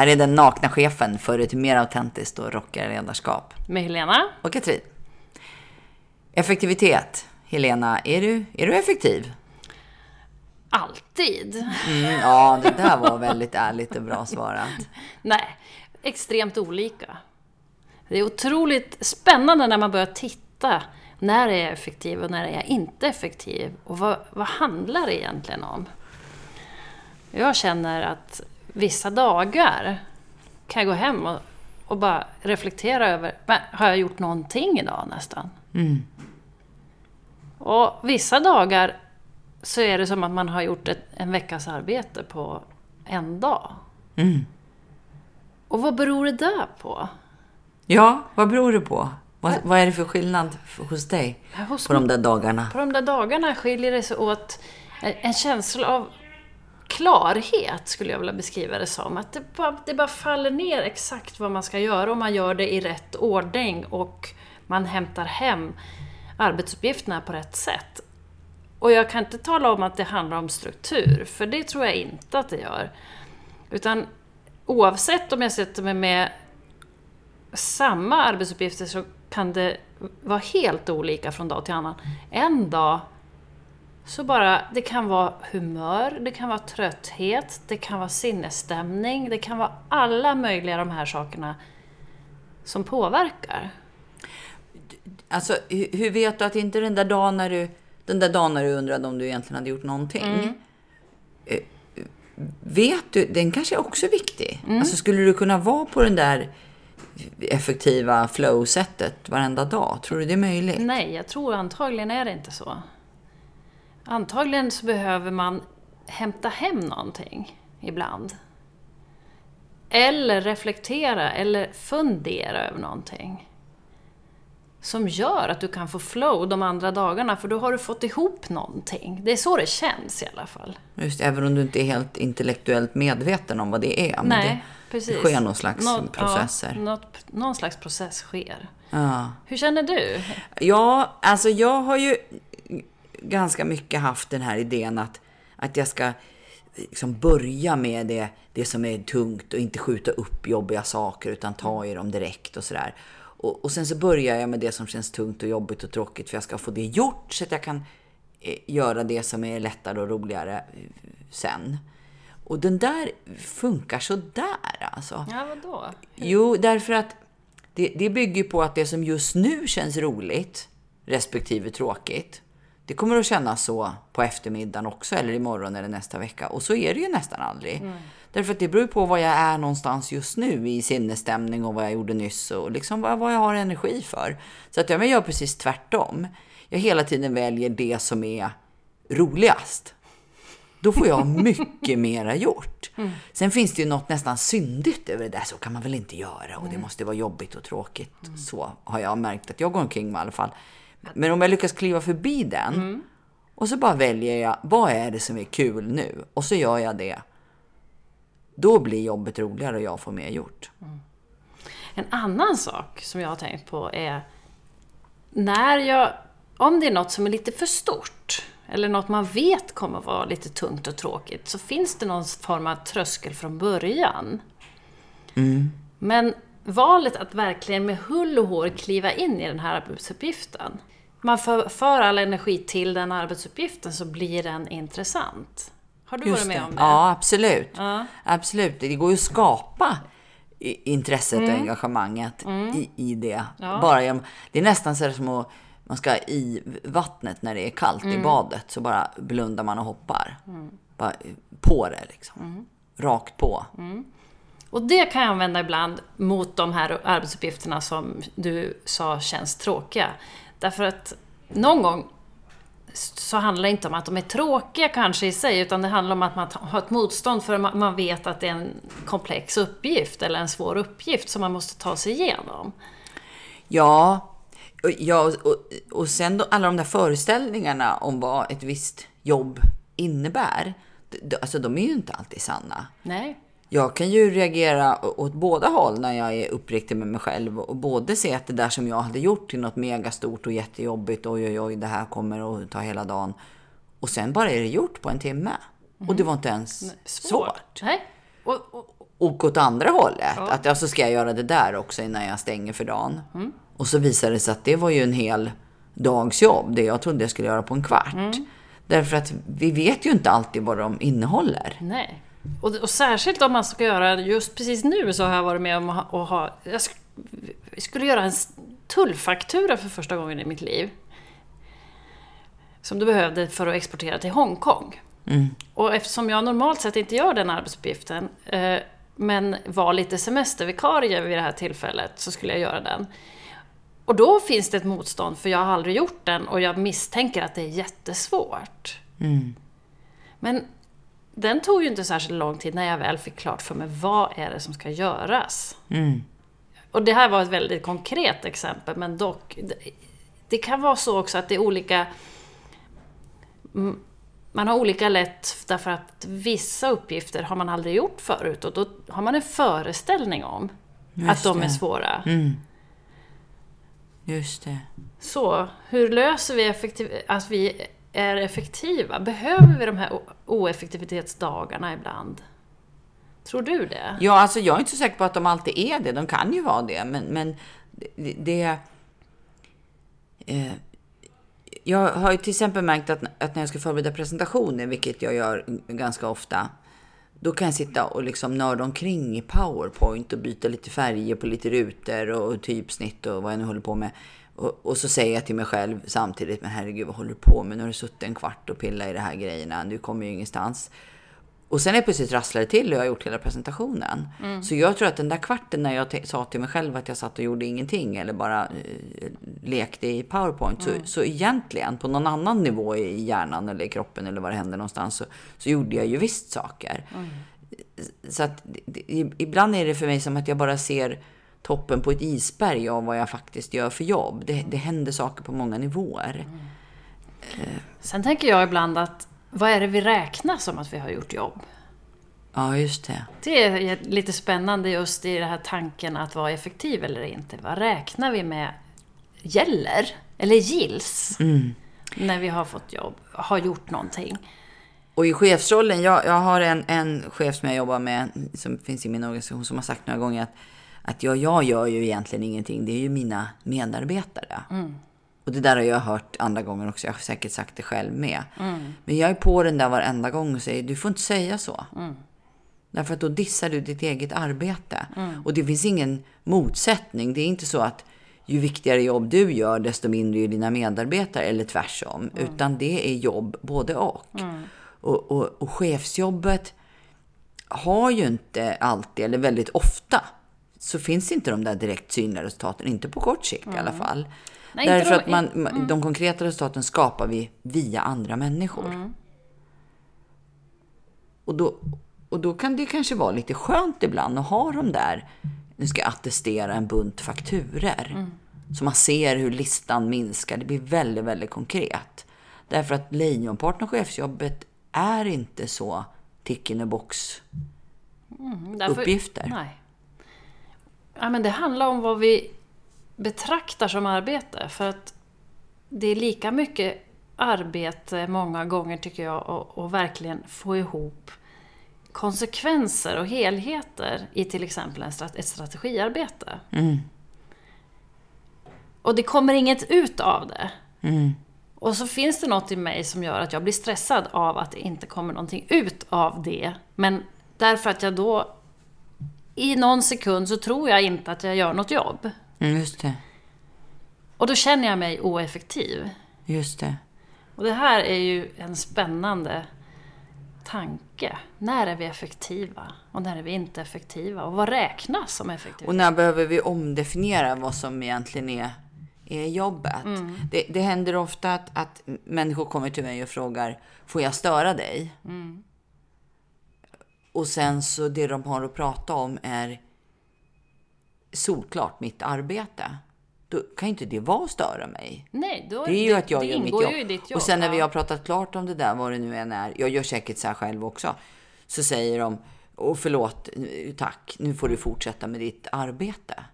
här är den nakna chefen för ett mer autentiskt och rockigare ledarskap. Med Helena. Och Katrin. Effektivitet. Helena, är du, är du effektiv? Alltid. Mm, ja, det där var väldigt ärligt och bra svarat. Nej, extremt olika. Det är otroligt spännande när man börjar titta. När är jag effektiv och när är jag inte effektiv? Och vad, vad handlar det egentligen om? Jag känner att vissa dagar kan jag gå hem och, och bara reflektera över, men har jag gjort någonting idag nästan? Mm. Och vissa dagar så är det som att man har gjort ett, en veckas arbete på en dag. Mm. Och vad beror det där på? Ja, vad beror det på? Vad, vad är det för skillnad hos dig Hos på de där dagarna? På de där dagarna skiljer det sig åt en en känsla av klarhet, skulle jag vilja beskriva det som. Att det bara, det bara faller ner exakt vad man ska göra och man gör det i rätt ordning och man hämtar hem arbetsuppgifterna på rätt sätt. Och jag kan inte tala om att det handlar om struktur, för det tror jag inte att det gör. Utan oavsett om jag sätter mig med samma arbetsuppgifter så kan det vara helt olika från dag till annan. En dag så bara, det kan vara humör, det kan vara trötthet, det kan vara sinnesstämning, det kan vara alla möjliga de här sakerna som påverkar. Alltså, hur, vet du att inte den där dagen när du, den där dagen när du undrade om du egentligen hade gjort någonting. Eh, Vet du, den kanske också är viktig. Alltså, skulle du kunna vara på den där effektiva flow-sättet varenda dag? Tror du det är möjligt? Nej, jag tror antagligen är det inte så. Antagligen så behöver man hämta hem någonting ibland. Eller reflektera eller fundera över någonting. Som gör att du kan få flow de andra dagarna, för då har du fått ihop någonting. Det är så det känns i alla fall. Just även om du inte är helt intellektuellt medveten om vad det är. Men Nej, det, precis. sker någon slags Något- processer. Ja, något, någon slags process sker. Ja. Hur känner du? Ja, alltså jag har ju ganska mycket haft den här idén att, att jag ska liksom börja med det, det som är tungt och inte skjuta upp jobbiga saker utan ta i dem direkt och sådär. Och, och sen så börjar jag med det som känns tungt och jobbigt och tråkigt för jag ska få det gjort så att jag kan eh, göra det som är lättare och roligare eh, sen. Och den där funkar så där alltså. Ja, vadå? Jo, därför att det, det bygger på att det som just nu känns roligt, respektive tråkigt, det kommer att kännas så på eftermiddagen också, eller imorgon eller nästa vecka. Och så är det ju nästan aldrig. Därför att det beror på var jag är någonstans just nu i sinnesstämning och vad jag gjorde nyss och liksom vad, vad jag har energi för. Så att jag gör precis tvärtom. Jag hela tiden väljer det som är roligast. Då får jag mycket mera gjort. Sen finns det ju något nästan syndigt över det där. Så kan man väl inte göra och det måste vara jobbigt och tråkigt. Så har jag märkt att jag går omkring med i alla fall. Men om jag lyckas kliva förbi den och så bara väljer jag vad är det som är kul nu och så gör jag det. Då blir jobbet roligare och jag får mer gjort. En annan sak som jag har tänkt på är när jag, om det är något som är lite för stort eller något man vet kommer vara lite tungt och tråkigt så finns det någon form av tröskel från början. Men valet att verkligen med hull och hår kliva in i den här arbetsuppgiften. Man för, för all energi till den arbetsuppgiften så blir den intressant. Har du varit med om det? Ja, absolut. Ja. Absolut. Det går ju att skapa intresset och engagemanget i, i det. Mm. Ja. Bara genom, det är nästan så som att man ska i vattnet när det är kallt Mm. i badet. Så bara blundar man och hoppar. Bara på det liksom. Mm. Rakt på. Och det kan jag använda ibland mot de här arbetsuppgifterna som du sa känns tråkiga. Därför att någon gång så handlar det inte om att de är tråkiga kanske i sig, utan det handlar om att man har ett motstånd för man man vet att det är en komplex uppgift eller en svår uppgift som man måste ta sig igenom. Ja, och, ja och, och sen då, alla de där föreställningarna om vad ett visst jobb innebär. Alltså de är ju inte alltid sanna. Nej. Jag kan ju reagera åt båda håll när jag är uppriktig med mig själv och både se att det där som jag hade gjort till något megastort och jättejobbigt, oj oj oj, det här kommer att ta hela dagen. Och sen bara är det gjort på en timme. Och det var inte ens svårt. Nej. Och, och, Och åt andra hållet, att alltså ska jag göra det där också innan jag stänger för dagen. Och så visade det sig att det var ju en hel dags jobb, det jag trodde jag skulle göra på en kvart. Därför att vi vet ju inte alltid vad de innehåller. Nej. Och, och särskilt om man ska göra, just precis nu så har jag varit med om att ha, jag sk- skulle göra en tullfaktura för första gången i mitt liv. Som du behövde för att exportera till Hongkong. Och eftersom jag normalt sett inte gör den arbetsuppgiften, eh, men var lite semestervikarie vid det här tillfället, så skulle jag göra den. Och då finns det ett motstånd, för jag har aldrig gjort den och jag misstänker att det är jättesvårt. Men den tog ju inte särskilt lång tid när jag väl fick klart för mig vad är det som ska göras. Och det här var ett väldigt konkret exempel, men dock. Det, kan vara så också att det är olika... mm, Man har olika lätt därför att vissa uppgifter har man aldrig gjort förut och då har man en föreställning om att de är svåra. Just det. Så, hur löser vi effektiv att vi är effektiva? Behöver vi de här oeffektivitetsdagarna ibland? Tror du det? Ja, alltså jag är inte så säker på att de alltid är det. De kan ju vara det, men, men det... det eh, jag har ju till exempel märkt att, att när jag ska förbereda presentationer, vilket jag gör ganska ofta, då kan jag sitta och liksom nörda omkring i PowerPoint och byta lite färger på lite rutor och typsnitt och vad jag nu håller på med. Och, och så säger jag till mig själv samtidigt, men herregud vad håller du på med? Nu har du suttit en kvart och pillat i de här grejerna, du kommer ju ingenstans. Och sen är plötsligt rasslar det till och jag har gjort hela presentationen. Så jag tror att den där kvarten när jag sa till mig själv att jag satt och gjorde ingenting eller bara eh, lekte i PowerPoint. Så, så egentligen på någon annan nivå i hjärnan eller i kroppen eller var det hände någonstans så, så gjorde jag ju visst saker. Så att ibland är det för mig som att jag bara ser toppen på ett isberg av vad jag faktiskt gör för jobb. Det, det händer saker på många nivåer. Sen tänker jag ibland att vad är det vi räknar som att vi har gjort jobb? Ja, just det. Det är lite spännande just i den här tanken att vara effektiv eller inte. Vad räknar vi med gäller? Eller gills? När vi har fått jobb, har gjort någonting. Och i chefsrollen, jag, jag har en, en chef som jag jobbar med, som finns i min organisation, som har sagt några gånger att, att jag, jag gör ju egentligen ingenting, det är ju mina medarbetare. Och det där har jag hört andra gånger också, jag har säkert sagt det själv med. Men jag är på den där varenda gång och säger, du får inte säga så. Därför att då dissar du ditt eget arbete. Och det finns ingen motsättning. Det är inte så att ju viktigare jobb du gör, desto mindre är dina medarbetare, eller tvärsom. Utan det är jobb både och. Och, och, och chefsjobbet har ju inte alltid, eller väldigt ofta, så finns inte de där direkt synliga resultaten. Inte på kort sikt i alla fall. Nej, Därför de- att man, man- de konkreta resultaten skapar vi via andra människor. Och, då, och då kan det kanske vara lite skönt ibland att ha de där, nu ska jag attestera en bunt fakturer. Så man ser hur listan minskar. Det blir väldigt, väldigt konkret. Därför att lejonparten av chefsjobbet är inte så tick in a box Därför- uppgifter. Nej. Ja, men det handlar om vad vi betraktar som arbete. För att det är lika mycket arbete många gånger tycker jag att verkligen få ihop konsekvenser och helheter i till exempel en strat- ett strategiarbete. Och det kommer inget ut av det. Och så finns det något i mig som gör att jag blir stressad av att det inte kommer någonting ut av det. Men därför att jag då i någon sekund så tror jag inte att jag gör något jobb. Mm, just det. Och då känner jag mig oeffektiv. Just det. Och det här är ju en spännande tanke. När är vi effektiva? Och när är vi inte effektiva? Och vad räknas som effektivitet? Och när behöver vi omdefiniera vad som egentligen är, är jobbet? Det, det händer ofta att, att människor kommer till mig och frågar, får jag störa dig? Och sen så det de har att prata om är solklart mitt arbete. Då kan inte det vara att störa mig. Nej, då, Det är ju att jag det gör mitt jobb. jobb. Och sen när vi ja. har pratat klart om det där, vad det nu än är. Jag gör säkert så här själv också. Så säger de, och förlåt, tack, nu får du fortsätta med ditt arbete.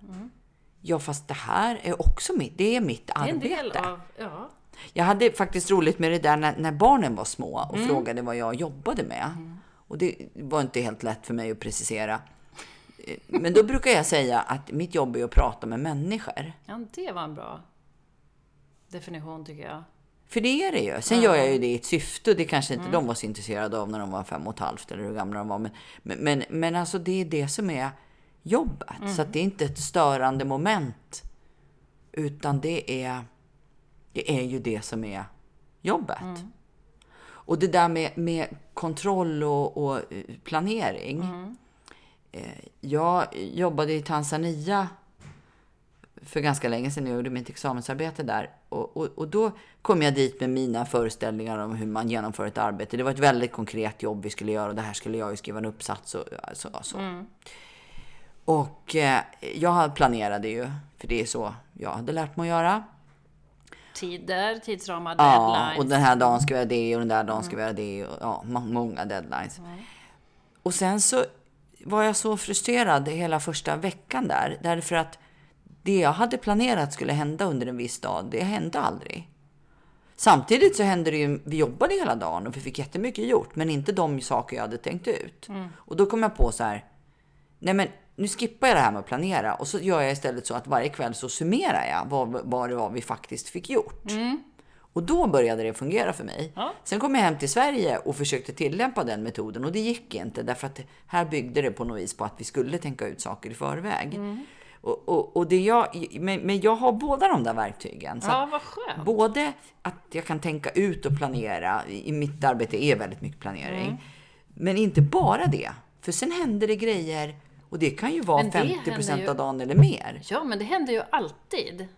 Ja, fast det här är också mitt, det är mitt Det är en arbete. del av... Ja. Jag hade faktiskt roligt med det där när, när barnen var små och Mm. frågade vad jag jobbade med. Och det var inte helt lätt för mig att precisera. Men då brukar jag säga att mitt jobb är att prata med människor. Ja, det var en bra definition tycker jag. För det är det ju. Sen gör jag ju det i ett syfte och det kanske inte de var så intresserade av när de var fem och ett halvt eller hur gamla de var. Men, men, men, alltså det är det som är jobbet. Så att det är inte ett störande moment. Utan det är, det är ju det som är jobbet. Och det där med, med kontroll och, och eh, planering. Eh, Jag jobbade i Tanzania för ganska länge sedan. Jag gjorde mitt examensarbete där. Och, och, och då kom jag dit med mina föreställningar om hur man genomför ett arbete. Det var ett väldigt konkret jobb vi skulle göra och det här skulle jag ju skriva en uppsats och så. så. Och eh, jag planerade ju, för det är så jag hade lärt mig att göra. Tider, tidsramar, Ja, deadlines. och den här dagen ska vi göra det och den där dagen ska vi göra det. Och, ja, må- många deadlines. Och sen så var jag så frustrerad hela första veckan där. Därför att det jag hade planerat skulle hända under en viss dag, det hände aldrig. Samtidigt så hände det ju, vi jobbade hela dagen och vi fick jättemycket gjort, men inte de saker jag hade tänkt ut. Och då kom jag på så här, nej men nu skippar jag det här med att planera och så gör jag istället så att varje kväll så summerar jag vad, vad det var vi faktiskt fick gjort. Och då började det fungera för mig. Ja. Sen kom jag hem till Sverige och försökte tillämpa den metoden och det gick inte därför att här byggde det på något vis på att vi skulle tänka ut saker i förväg. Och, och, och det jag, men, men jag har båda de där verktygen. Så Ja, vad skönt. Både att jag kan tänka ut och planera, i mitt arbete är väldigt mycket planering. Mm. Men inte bara det, för sen händer det grejer och det kan ju vara Men det 50 händer ju- av dagen eller mer. Ja, men det händer ju alltid.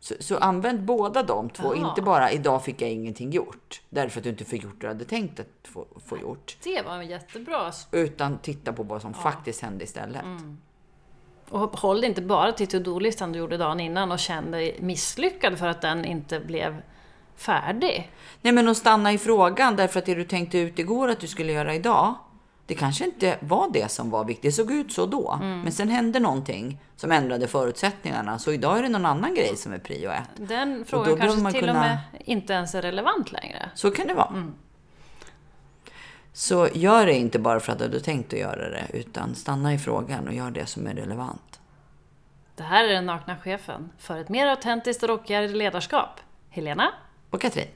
Så, så använd båda de två, Jaha. inte bara idag fick jag ingenting gjort. Därför att du inte fick gjort det du hade tänkt att få, få gjort. Det var en jättebra. Utan titta på vad som faktiskt hände istället. Mm. Och håll inte bara till to-do-listan du gjorde dagen innan och känn dig misslyckad för att den inte blev färdig. Nej men att stanna i frågan därför att det du tänkte ut igår att du skulle göra idag. Det kanske inte var det som var viktigt. Det såg ut så då. Mm. Men sen hände någonting som ändrade förutsättningarna. Så idag är det någon annan grej som är prio ett. Den frågan kanske man till kunna- och med inte ens är relevant längre. Så kan det vara. Så gör det inte bara för att du tänkt att göra det. Utan stanna i frågan och gör det som är relevant. Det här är den nakna chefen för ett mer autentiskt och rockigare ledarskap. Helena? Och Katrin?